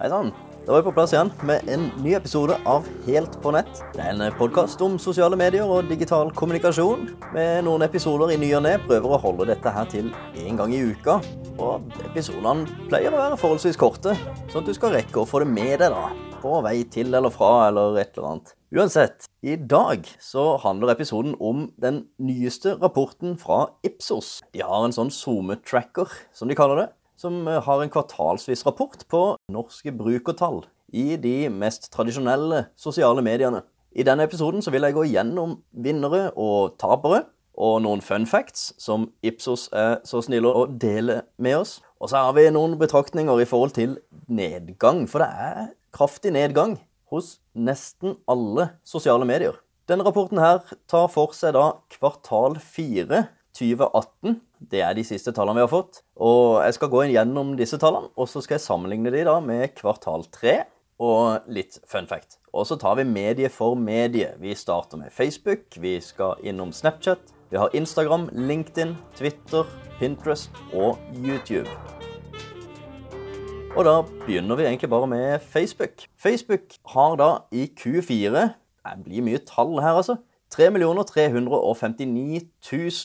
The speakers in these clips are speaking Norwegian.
Hei sann. Da var vi på plass igjen med en ny episode av Helt på nett. Det er en podkast om sosiale medier og digital kommunikasjon. Med noen episoder i ny og ne prøver å holde dette her til én gang i uka. Og episodene pleier å være forholdsvis korte, sånn at du skal rekke å få det med deg da. På vei til eller fra eller et eller annet. Uansett, i dag så handler episoden om den nyeste rapporten fra Ipsos. De har en sånn SoMe-tracker, som de kaller det som eh, har en kvartalsvis rapport på norske brukertall i de mest tradisjonelle sosiale mediene. I denne episoden så vil jeg gå gjennom vinnere og tapere, og noen fun facts som Ipsos er så snille å dele med oss. Og så har vi noen betraktninger i forhold til nedgang, for det er kraftig nedgang hos nesten alle sosiale medier. Denne rapporten her tar for seg da kvartal fire 2018. Det er de siste tallene vi har fått. Og jeg skal gå gjennom disse tallene, og så skal jeg sammenligne de da med kvartal tre og litt fun fact. Og så tar vi medie for medie. Vi starter med Facebook, vi skal innom Snapchat, vi har Instagram, LinkedIn, Twitter, Pinterest og YouTube. Og da begynner vi egentlig bare med Facebook. Facebook har da i Q4 Det blir mye tall her, altså. 3 359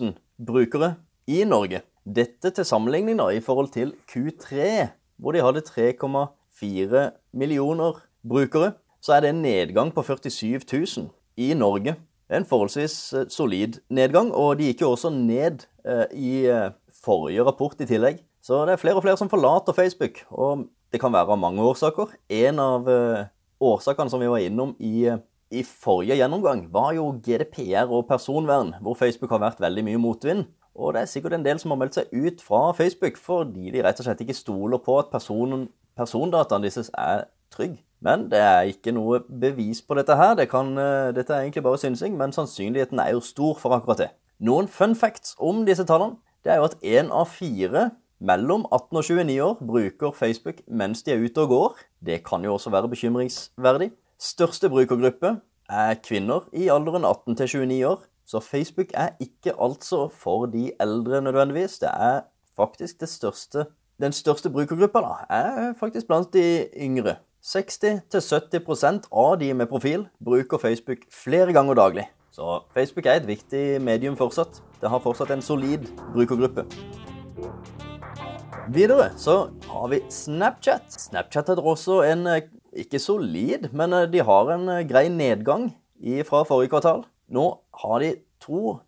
000 brukere i Norge. Dette til sammenligning da, i forhold til Q3, hvor de hadde 3,4 millioner brukere. Så er det en nedgang på 47 000 i Norge. En forholdsvis eh, solid nedgang, og de gikk jo også ned eh, i eh, forrige rapport i tillegg. Så det er flere og flere som forlater Facebook, og det kan være av mange årsaker. En av eh, årsakene som vi var innom i eh, i forrige gjennomgang var jo GDPR og personvern, hvor Facebook har vært veldig mye motvind. Og det er sikkert en del som har meldt seg ut fra Facebook fordi de rett og slett ikke stoler på at personen, persondataen deres er trygg. Men det er ikke noe bevis på dette her. Det kan, eh, dette er egentlig bare synsing, men sannsynligheten er jo stor for akkurat det. Noen fun facts om disse tallene det er jo at én av fire mellom 18 og 29 år bruker Facebook mens de er ute og går. Det kan jo også være bekymringsverdig. Største brukergruppe er kvinner i alderen 18 til 29 år. Så Facebook er ikke altså for de eldre nødvendigvis. Det er faktisk det største Den største brukergruppa da, er faktisk blant de yngre. 60-70% av de med profil bruker Facebook flere ganger daglig. Så Facebook er et viktig medium fortsatt. Det har fortsatt en solid brukergruppe. Videre så har vi Snapchat. Snapchat har også en eh, ikke solid, men eh, de har en eh, grei nedgang fra forrige kvartal. Nå har de 2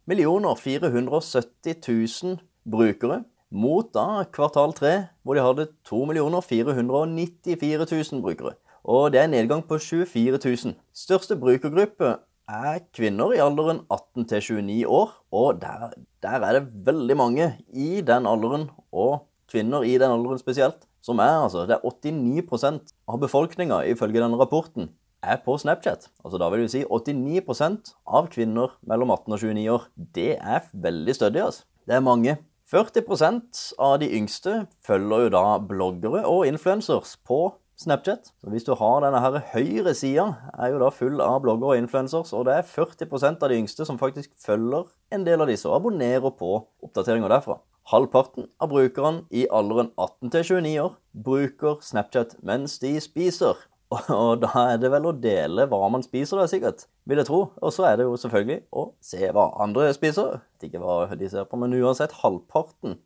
470 000 brukere, mot da kvartal 3, hvor de hadde 2 494 000 brukere. Og det er en nedgang på 24 000. Største brukergruppe er kvinner i alderen 18 til 29 år, og der, der er det veldig mange i den alderen, og kvinner i den alderen spesielt, som er altså Det er 89% av befolkninga, ifølge denne rapporten, er på Snapchat. Altså Da vil du si 89% av kvinner mellom 18 og 29 år. Det er veldig stødig, altså. Det er mange. 40% av de yngste følger jo da bloggere og influencers på Snapchat. Så Hvis du har denne her høyre sida, er jo da full av bloggere og influencers, og det er 40% av de yngste som faktisk følger en del av disse og abonnerer på oppdateringer derfra. Halvparten av brukerne i alderen 18 til 29 år bruker Snapchat mens de spiser. Og da er det vel å dele hva man spiser, da, sikkert, vil jeg tro. Og så er det jo selvfølgelig å se hva andre spiser. Ikke hva de ser på, men uansett, halvparten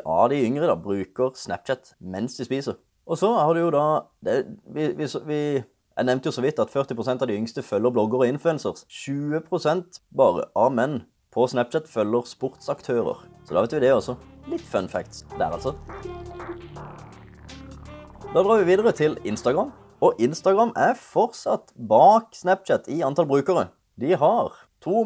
av de yngre da, bruker Snapchat mens de spiser. Og så har du jo da det, vi, vi, vi, Jeg nevnte jo så vidt at 40% av de yngste følger bloggere og influencers. 20 bare av menn på Snapchat følger sportsaktører. Så da vet vi det også. Litt fun facts der, altså. Da drar vi videre til Instagram. Og Instagram er fortsatt bak Snapchat i antall brukere. De har 2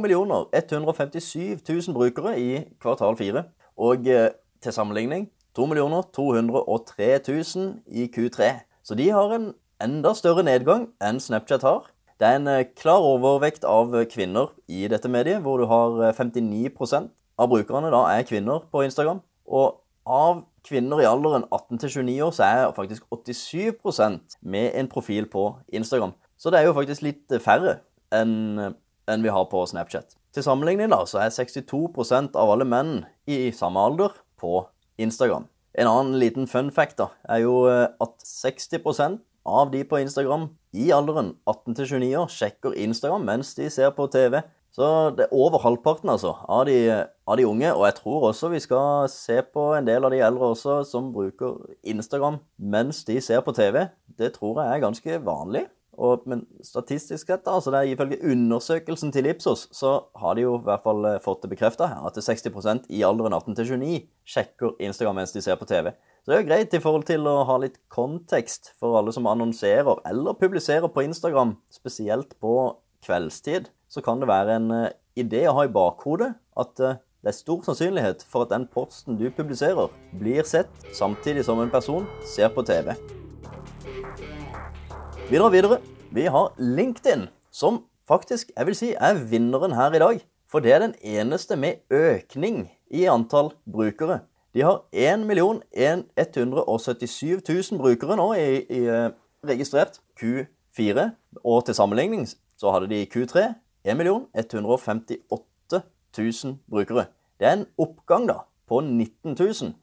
157 000 brukere i kvartal 4. Og eh, til sammenligning 2 203 000 i Q3. Så de har en enda større nedgang enn Snapchat har. Det er en eh, klar overvekt av kvinner i dette mediet, hvor du har 59 eh, av brukerne da er kvinner på Instagram. Og av kvinner i alderen 18 til 29 år, så er faktisk 87% med en profil på Instagram. Så det er jo faktisk litt færre enn, enn vi har på Snapchat. Til sammenligning da, så er 62% av alle menn i samme alder på Instagram. En annen liten fun fact da, er jo eh, at 60% av de på Instagram i alderen 18 til 29 år sjekker Instagram mens de ser på TV. Så det er over halvparten altså, av de, av de unge, og jeg tror også vi skal se på en del av de eldre også som bruker Instagram mens de ser på TV. Det tror jeg er ganske vanlig. Og, men statistisk sett, altså det er ifølge undersøkelsen til Ipsos, så har de jo i hvert fall eh, fått det bekrefta at er 60% i alderen 18 til 29 sjekker Instagram mens de ser på TV. Så det er jo greit i forhold til å ha litt kontekst for alle som annonserer eller publiserer på Instagram, spesielt på kveldstid. Så kan det være en eh, idé å ha i bakhodet at eh, det er stor sannsynlighet for at den posten du publiserer, blir sett samtidig som en person ser på TV. Vi og videre. Vi har LinkedIn, som faktisk jeg vil si er vinneren her i dag. For det er den eneste med økning i antall brukere. De har 1 177 000 brukere nå i, i eh, registrert Q4. Og til sammenligning så hadde de i Q3 1 158 000 brukere. Det er en oppgang da på 19 000.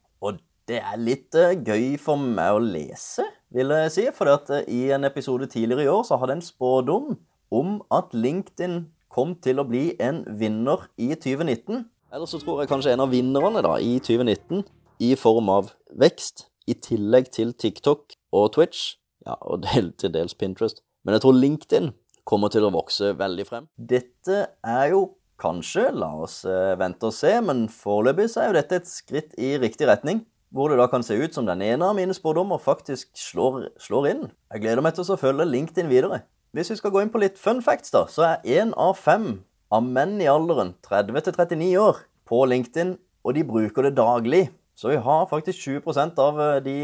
Det er litt uh, gøy for meg å lese, vil jeg si. For uh, i en episode tidligere i år så hadde jeg en spådom om at LinkedIn kom til å bli en vinner i 2019. Eller så tror jeg kanskje en av vinnerne da i 2019 i form av vekst, i tillegg til TikTok og Twitch, ja, og del, til dels Pinterest. Men jeg tror LinkedIn kommer til å vokse veldig frem. Dette er jo kanskje, la oss uh, vente og se, men foreløpig så er jo dette et skritt i riktig retning hvor det da kan se ut som den ene av mine spådommer faktisk slår, slår inn. Jeg gleder meg til å følge LinkedIn videre. Hvis vi skal gå inn på litt fun facts, da, så er én av fem av menn i alderen 30 til 39 år på LinkedIn, og de bruker det daglig. Så vi har faktisk 20 av eh, de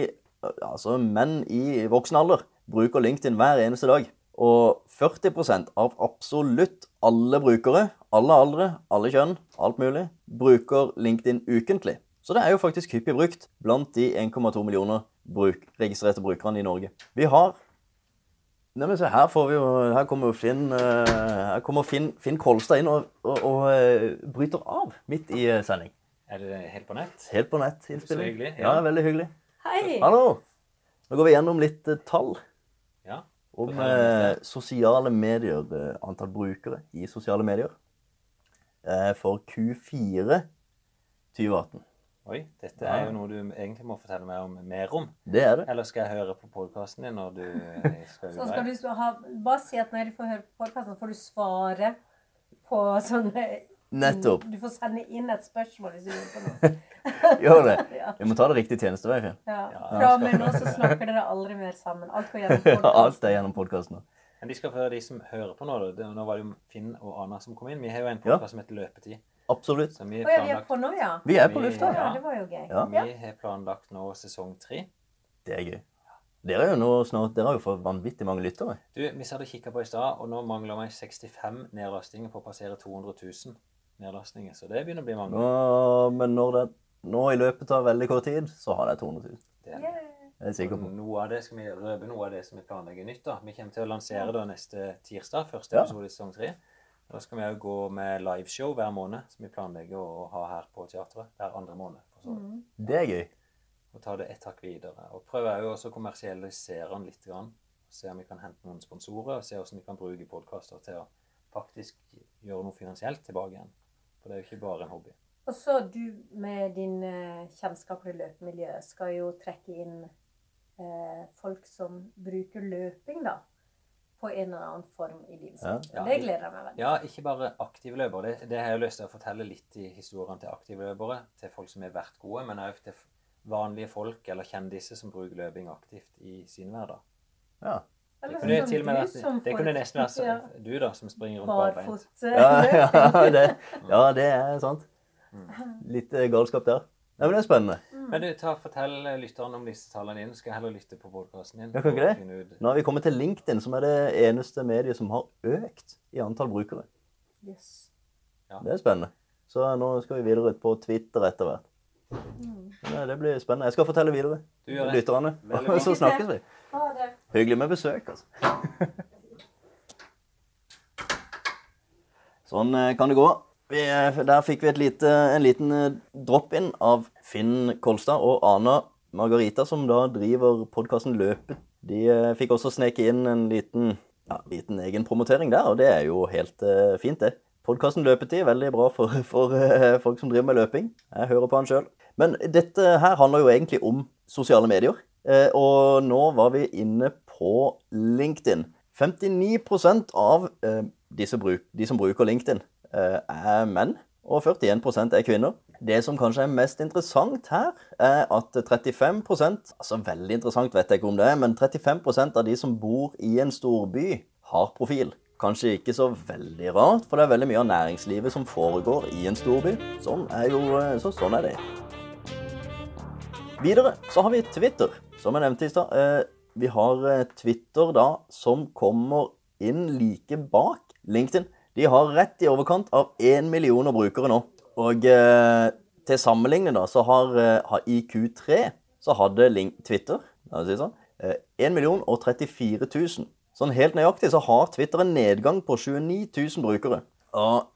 altså menn i voksen alder bruker LinkedIn hver eneste dag. Og 40% av absolutt alle brukere, alle aldre, alle kjønn, alt mulig, bruker LinkedIn ukentlig. Så det er jo faktisk hyppig brukt blant de 1,2 millioner bruk, registrerte brukerne i Norge. Vi har Neimen, se, her, får vi jo, her kommer jo Finn, uh, her kommer Finn, Finn Kolstad inn og, og, og uh, bryter av midt i uh, sending. Er det helt på nett? Helt på nett. innspilling. Så hyggelig, Ja. ja. veldig hyggelig. Hei! Hallo! Nå går vi gjennom litt tall Ja. om eh, sosiale medier, eh, antall brukere i sosiale medier, eh, for Q4 2018. Oi, dette er jo noe du egentlig må fortelle meg om mer om. Det er det. Eller skal jeg høre på podkasten din når du eh, skal Så ut skal du ha, bare si at når du får høre på podkasten, får du svare på sånne Nettopp. Du får sende inn et spørsmål hvis du lurer på noe. Gjør det. Vi må ta det riktig tjenestevei. Ja. Ja, Fra og med nå så snakker dere aldri mer sammen. Alt går gjennom Ja, alt er gjennom podkasten. Men de skal få høre de som hører på nå. da. Nå var det jo Finn og Ana som kom inn. Vi har jo en Ja. som heter Løpetid. Absolutt. Så vi ja, vi er på nå, ja? Vi er på lufta. Ja, det var jo gøy. Ja. vi har planlagt nå sesong tre. Det er gøy. Dere er jo nå snart Dere har jo fått vanvittig mange lyttere. Du, vi satt og kikka på i stad, og nå mangler vi 65 nedlastinger på å passere 200 000 nedlastinger. Så det begynner å bli mange. Nå, men når det nå i løpet av veldig kort tid, så har de 200 000. Det er Yeah. Det er jeg sikker på. Noe av det skal vi røpe noe av det som vi planlegger nytt. da. Vi kommer til å lansere da neste tirsdag, første Ja. episode i sesong tre. Da skal vi òg gå med liveshow hver måned, som vi planlegger å ha her på teatret hver andre måned. for så. Mm. Det er gøy. Og ta det ett hakk videre. Og prøve òg også å kommersialisere den litt. Grann. Se om vi kan hente noen sponsorer, og se hvordan vi kan bruke podkaster til å faktisk gjøre noe finansielt tilbake igjen. For det er jo ikke bare en hobby. Og så du med din eh, kjennskap til løpemiljøet skal jo trekke inn eh, folk som bruker løping, da. På en eller annen form i livet sitt. Ja. Det gleder jeg meg veldig Ja, ikke bare aktive løpere. Det, det har jeg lyst til å fortelle litt i historiene til aktive løpere. Til folk som har vært gode, men òg til vanlige folk eller kjendiser som bruker løping aktivt i sin hverdag. Ja. Det Eller kunne, sånn til og med vært, det får kunne nesten vært ja, du, da, som springer rundt barbeint. Ja, ja, det, ja, det er sant. Litt eh, galskap der. Ja, men det er spennende. Men du, ta, fortell lytterne om disse tallene dine. Skal jeg heller lytte på podkasten din. Ja, kan ikke det? Nå har vi kommet til LinkedIn, som er det eneste mediet som har økt i antall brukere. Yes. Det er spennende. Så nå skal vi videre ut på Twitter etter hvert. Mm. Ja, det blir spennende. Jeg skal fortelle videre. Du gjør det. Lytterne. Og så snakkes vi. Ha det. Hyggelig med besøk, altså. Sånn eh, kan det gå. Vi, eh, der fikk vi lite, en liten eh, drop-in av Finn Kolstad og Ana Margarita, som da driver podkasten Løpe, De eh, fikk også sneke inn en liten, ja, liten egenpromotering der, og det er jo helt uh, fint, det. Podkasten Løpetid veldig bra for, for uh, folk som driver med løping. Jeg hører på han sjøl. Men dette her handler jo egentlig om sosiale medier. Uh, og nå var vi inne på LinkedIn. 59% av eh, disse bruk, de som bruker LinkedIn, er menn, og 41% er kvinner. Det som kanskje er mest interessant her, er at 35% Altså veldig interessant vet jeg ikke om det er, men 35% av de som bor i en storby, har profil. Kanskje ikke så veldig rart, for det er veldig mye av næringslivet som foregår i en storby. Sånn er jo, eh, så sånn er det. Videre så har vi Twitter, som jeg nevnte i stad. Eh, vi har eh, Twitter da som kommer inn like bak LinkedIn. De har rett i overkant av én million brukere nå. Og eh, til sammenligning da, så har, har i Q3 så hadde Link Twitter si sånn, 1 million og 34 000. Sånn helt nøyaktig så har Twitter en nedgang på 29 000 brukere. Og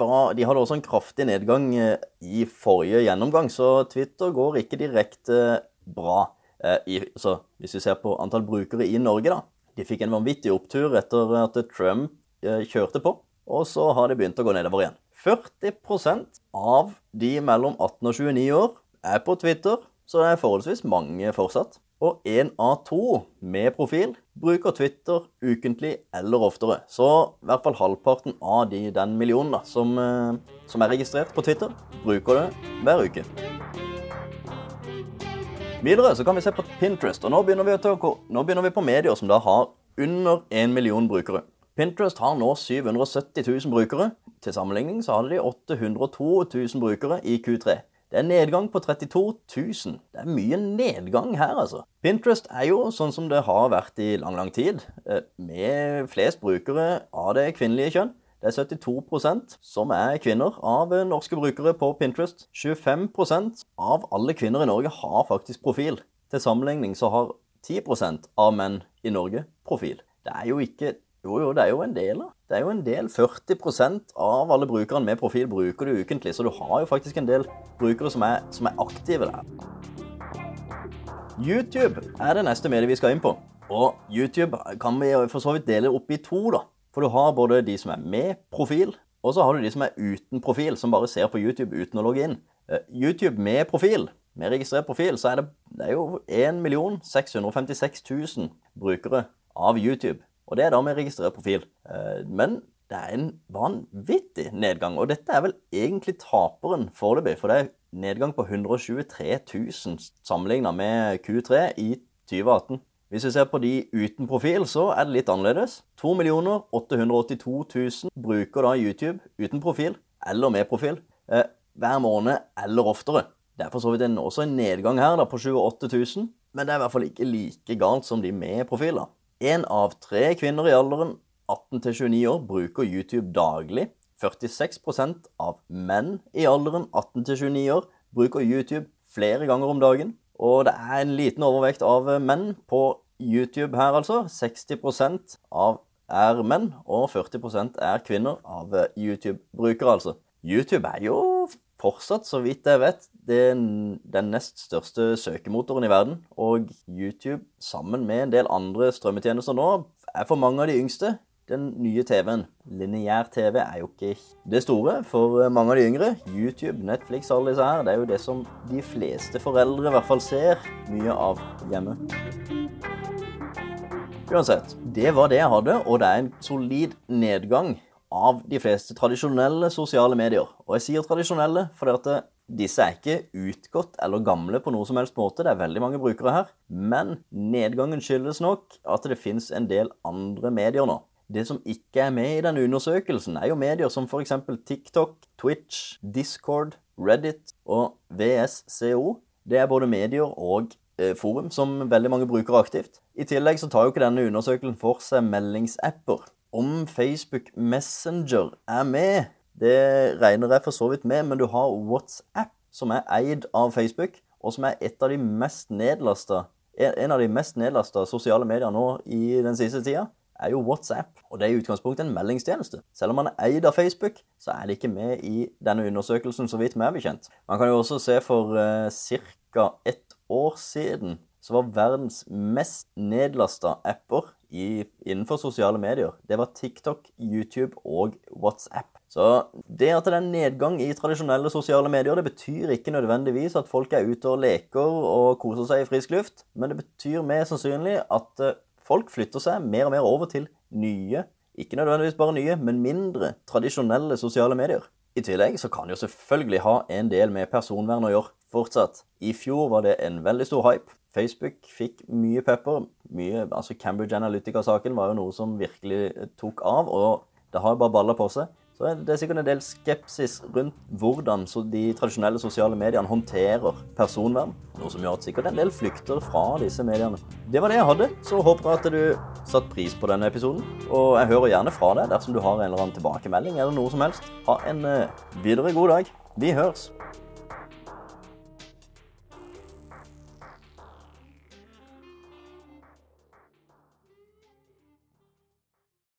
var, De hadde også en kraftig nedgang i forrige gjennomgang, så Twitter går ikke direkte bra. Eh, i, så hvis vi ser på antall brukere i Norge, da. De fikk en vanvittig opptur etter at Trump eh, kjørte på, og så har de begynt å gå nedover igjen. 40% av de mellom 18 og 29 år er på Twitter, så det er forholdsvis mange fortsatt. Og én av to med profil bruker Twitter ukentlig eller oftere. Så i hvert fall halvparten av de, den millionen da, som, eh, som er registrert på Twitter, bruker det hver uke. Videre så kan vi se på Pinterest. og Nå begynner vi, å, nå begynner vi på medier som da har under én million brukere. Pinterest har nå 770 000 brukere. Til sammenligning så hadde de 802 000 brukere i Q3. Det er nedgang på 32 000. Det er mye nedgang her, altså. Pinterest er jo sånn som det har vært i lang, lang tid, eh, med flest brukere av det kvinnelige kjønn. Det er 72% som er kvinner av norske brukere på Pinterest. 25% av alle kvinner i Norge har faktisk profil. Til sammenligning så har 10% av menn i Norge profil. Det er jo ikke Jo, jo, det er jo en del, da. Det er jo en del. 40% av alle brukerne med profil bruker du ukentlig, så du har jo faktisk en del brukere som er, som er aktive der. YouTube er det neste mediet vi skal inn på. Og YouTube kan vi for så vidt dele opp i to, da. For du har både de som er med profil, og så har du de som er uten profil, som bare ser på YouTube uten å logge inn. Uh, YouTube med profil, med registrert profil, så er det, det er jo 1 656 000 brukere av YouTube. Og det er da med registrert profil. Uh, men det er en vanvittig nedgang. Og dette er vel egentlig taperen foreløpig, for det er nedgang på 123 000 sammenligna med Q3 i 2018. Hvis vi ser på de uten profil, så er det litt annerledes. 2 882 000 bruker da YouTube uten profil, eller med profil, eh, hver måned eller oftere. Det er for så vidt en, også en nedgang her da, på 28 000, men det er i hvert fall ikke like galt som de med profil. da. Én av tre kvinner i alderen 18 29 år bruker YouTube daglig. 46% av menn i alderen 18 29 år bruker YouTube flere ganger om dagen. Og det er en liten overvekt av menn på YouTube her, altså. 60% av er menn, og 40% er kvinner av YouTube-brukere, altså. YouTube er jo fortsatt, så vidt jeg vet, den, den nest største søkemotoren i verden. Og YouTube, sammen med en del andre strømmetjenester nå, er for mange av de yngste den nye TV-en. Lineær TV er jo ikke det store for mange av de yngre. YouTube, Netflix, alle disse her, det er jo det som de fleste foreldre i hvert fall ser mye av hjemme. Uansett, det var det jeg hadde, og det er en solid nedgang av de fleste tradisjonelle sosiale medier. Og jeg sier tradisjonelle fordi at disse er ikke utgått eller gamle på noe som helst måte. Det er veldig mange brukere her. Men nedgangen skyldes nok at det fins en del andre medier nå. Det som ikke er med i denne undersøkelsen, er jo medier som f.eks. TikTok, Twitch, Discord, Reddit og VSCO. Det er både medier og eh, forum som veldig mange bruker aktivt. I tillegg så tar jo ikke denne undersøkelsen for seg meldingsapper. Om Facebook Messenger er med, det regner jeg for så vidt med, men du har WhatsApp, som er eid av Facebook, og som er et av de mest en av de mest nedlasta sosiale medier nå i den siste tida er jo WhatsApp. Og det er i utgangspunktet en meldingstjeneste. Selv om man er eid av Facebook, så er det ikke med i denne undersøkelsen, så vidt vi er bekjent. Man kan jo også se for eh, ca. ett år siden så var verdens mest nedlasta apper i, innenfor sosiale medier, det var TikTok, YouTube og WhatsApp. Så det at det er nedgang i tradisjonelle sosiale medier, det betyr ikke nødvendigvis at folk er ute og leker og koser seg i frisk luft, men det betyr mer sannsynlig at eh, folk flytter seg mer og mer over til nye, ikke nødvendigvis bare nye, men mindre tradisjonelle sosiale medier. I tillegg så kan det jo selvfølgelig ha en del med personvern å gjøre fortsatt. I fjor var det en veldig stor hype. Facebook fikk mye pepper. Mye, altså Cambridge Analytica-saken var jo noe som virkelig tok av, og det har jo bare balla på seg. Så det er sikkert en del skepsis rundt hvordan de tradisjonelle sosiale mediene håndterer personvern. Noe som gjør at sikkert en del flykter fra disse mediene. Det var det jeg hadde. Så håper jeg at du satte pris på denne episoden. Og jeg hører gjerne fra deg dersom du har en eller annen tilbakemelding eller noe som helst. Ha en uh, videre god dag. Vi høres.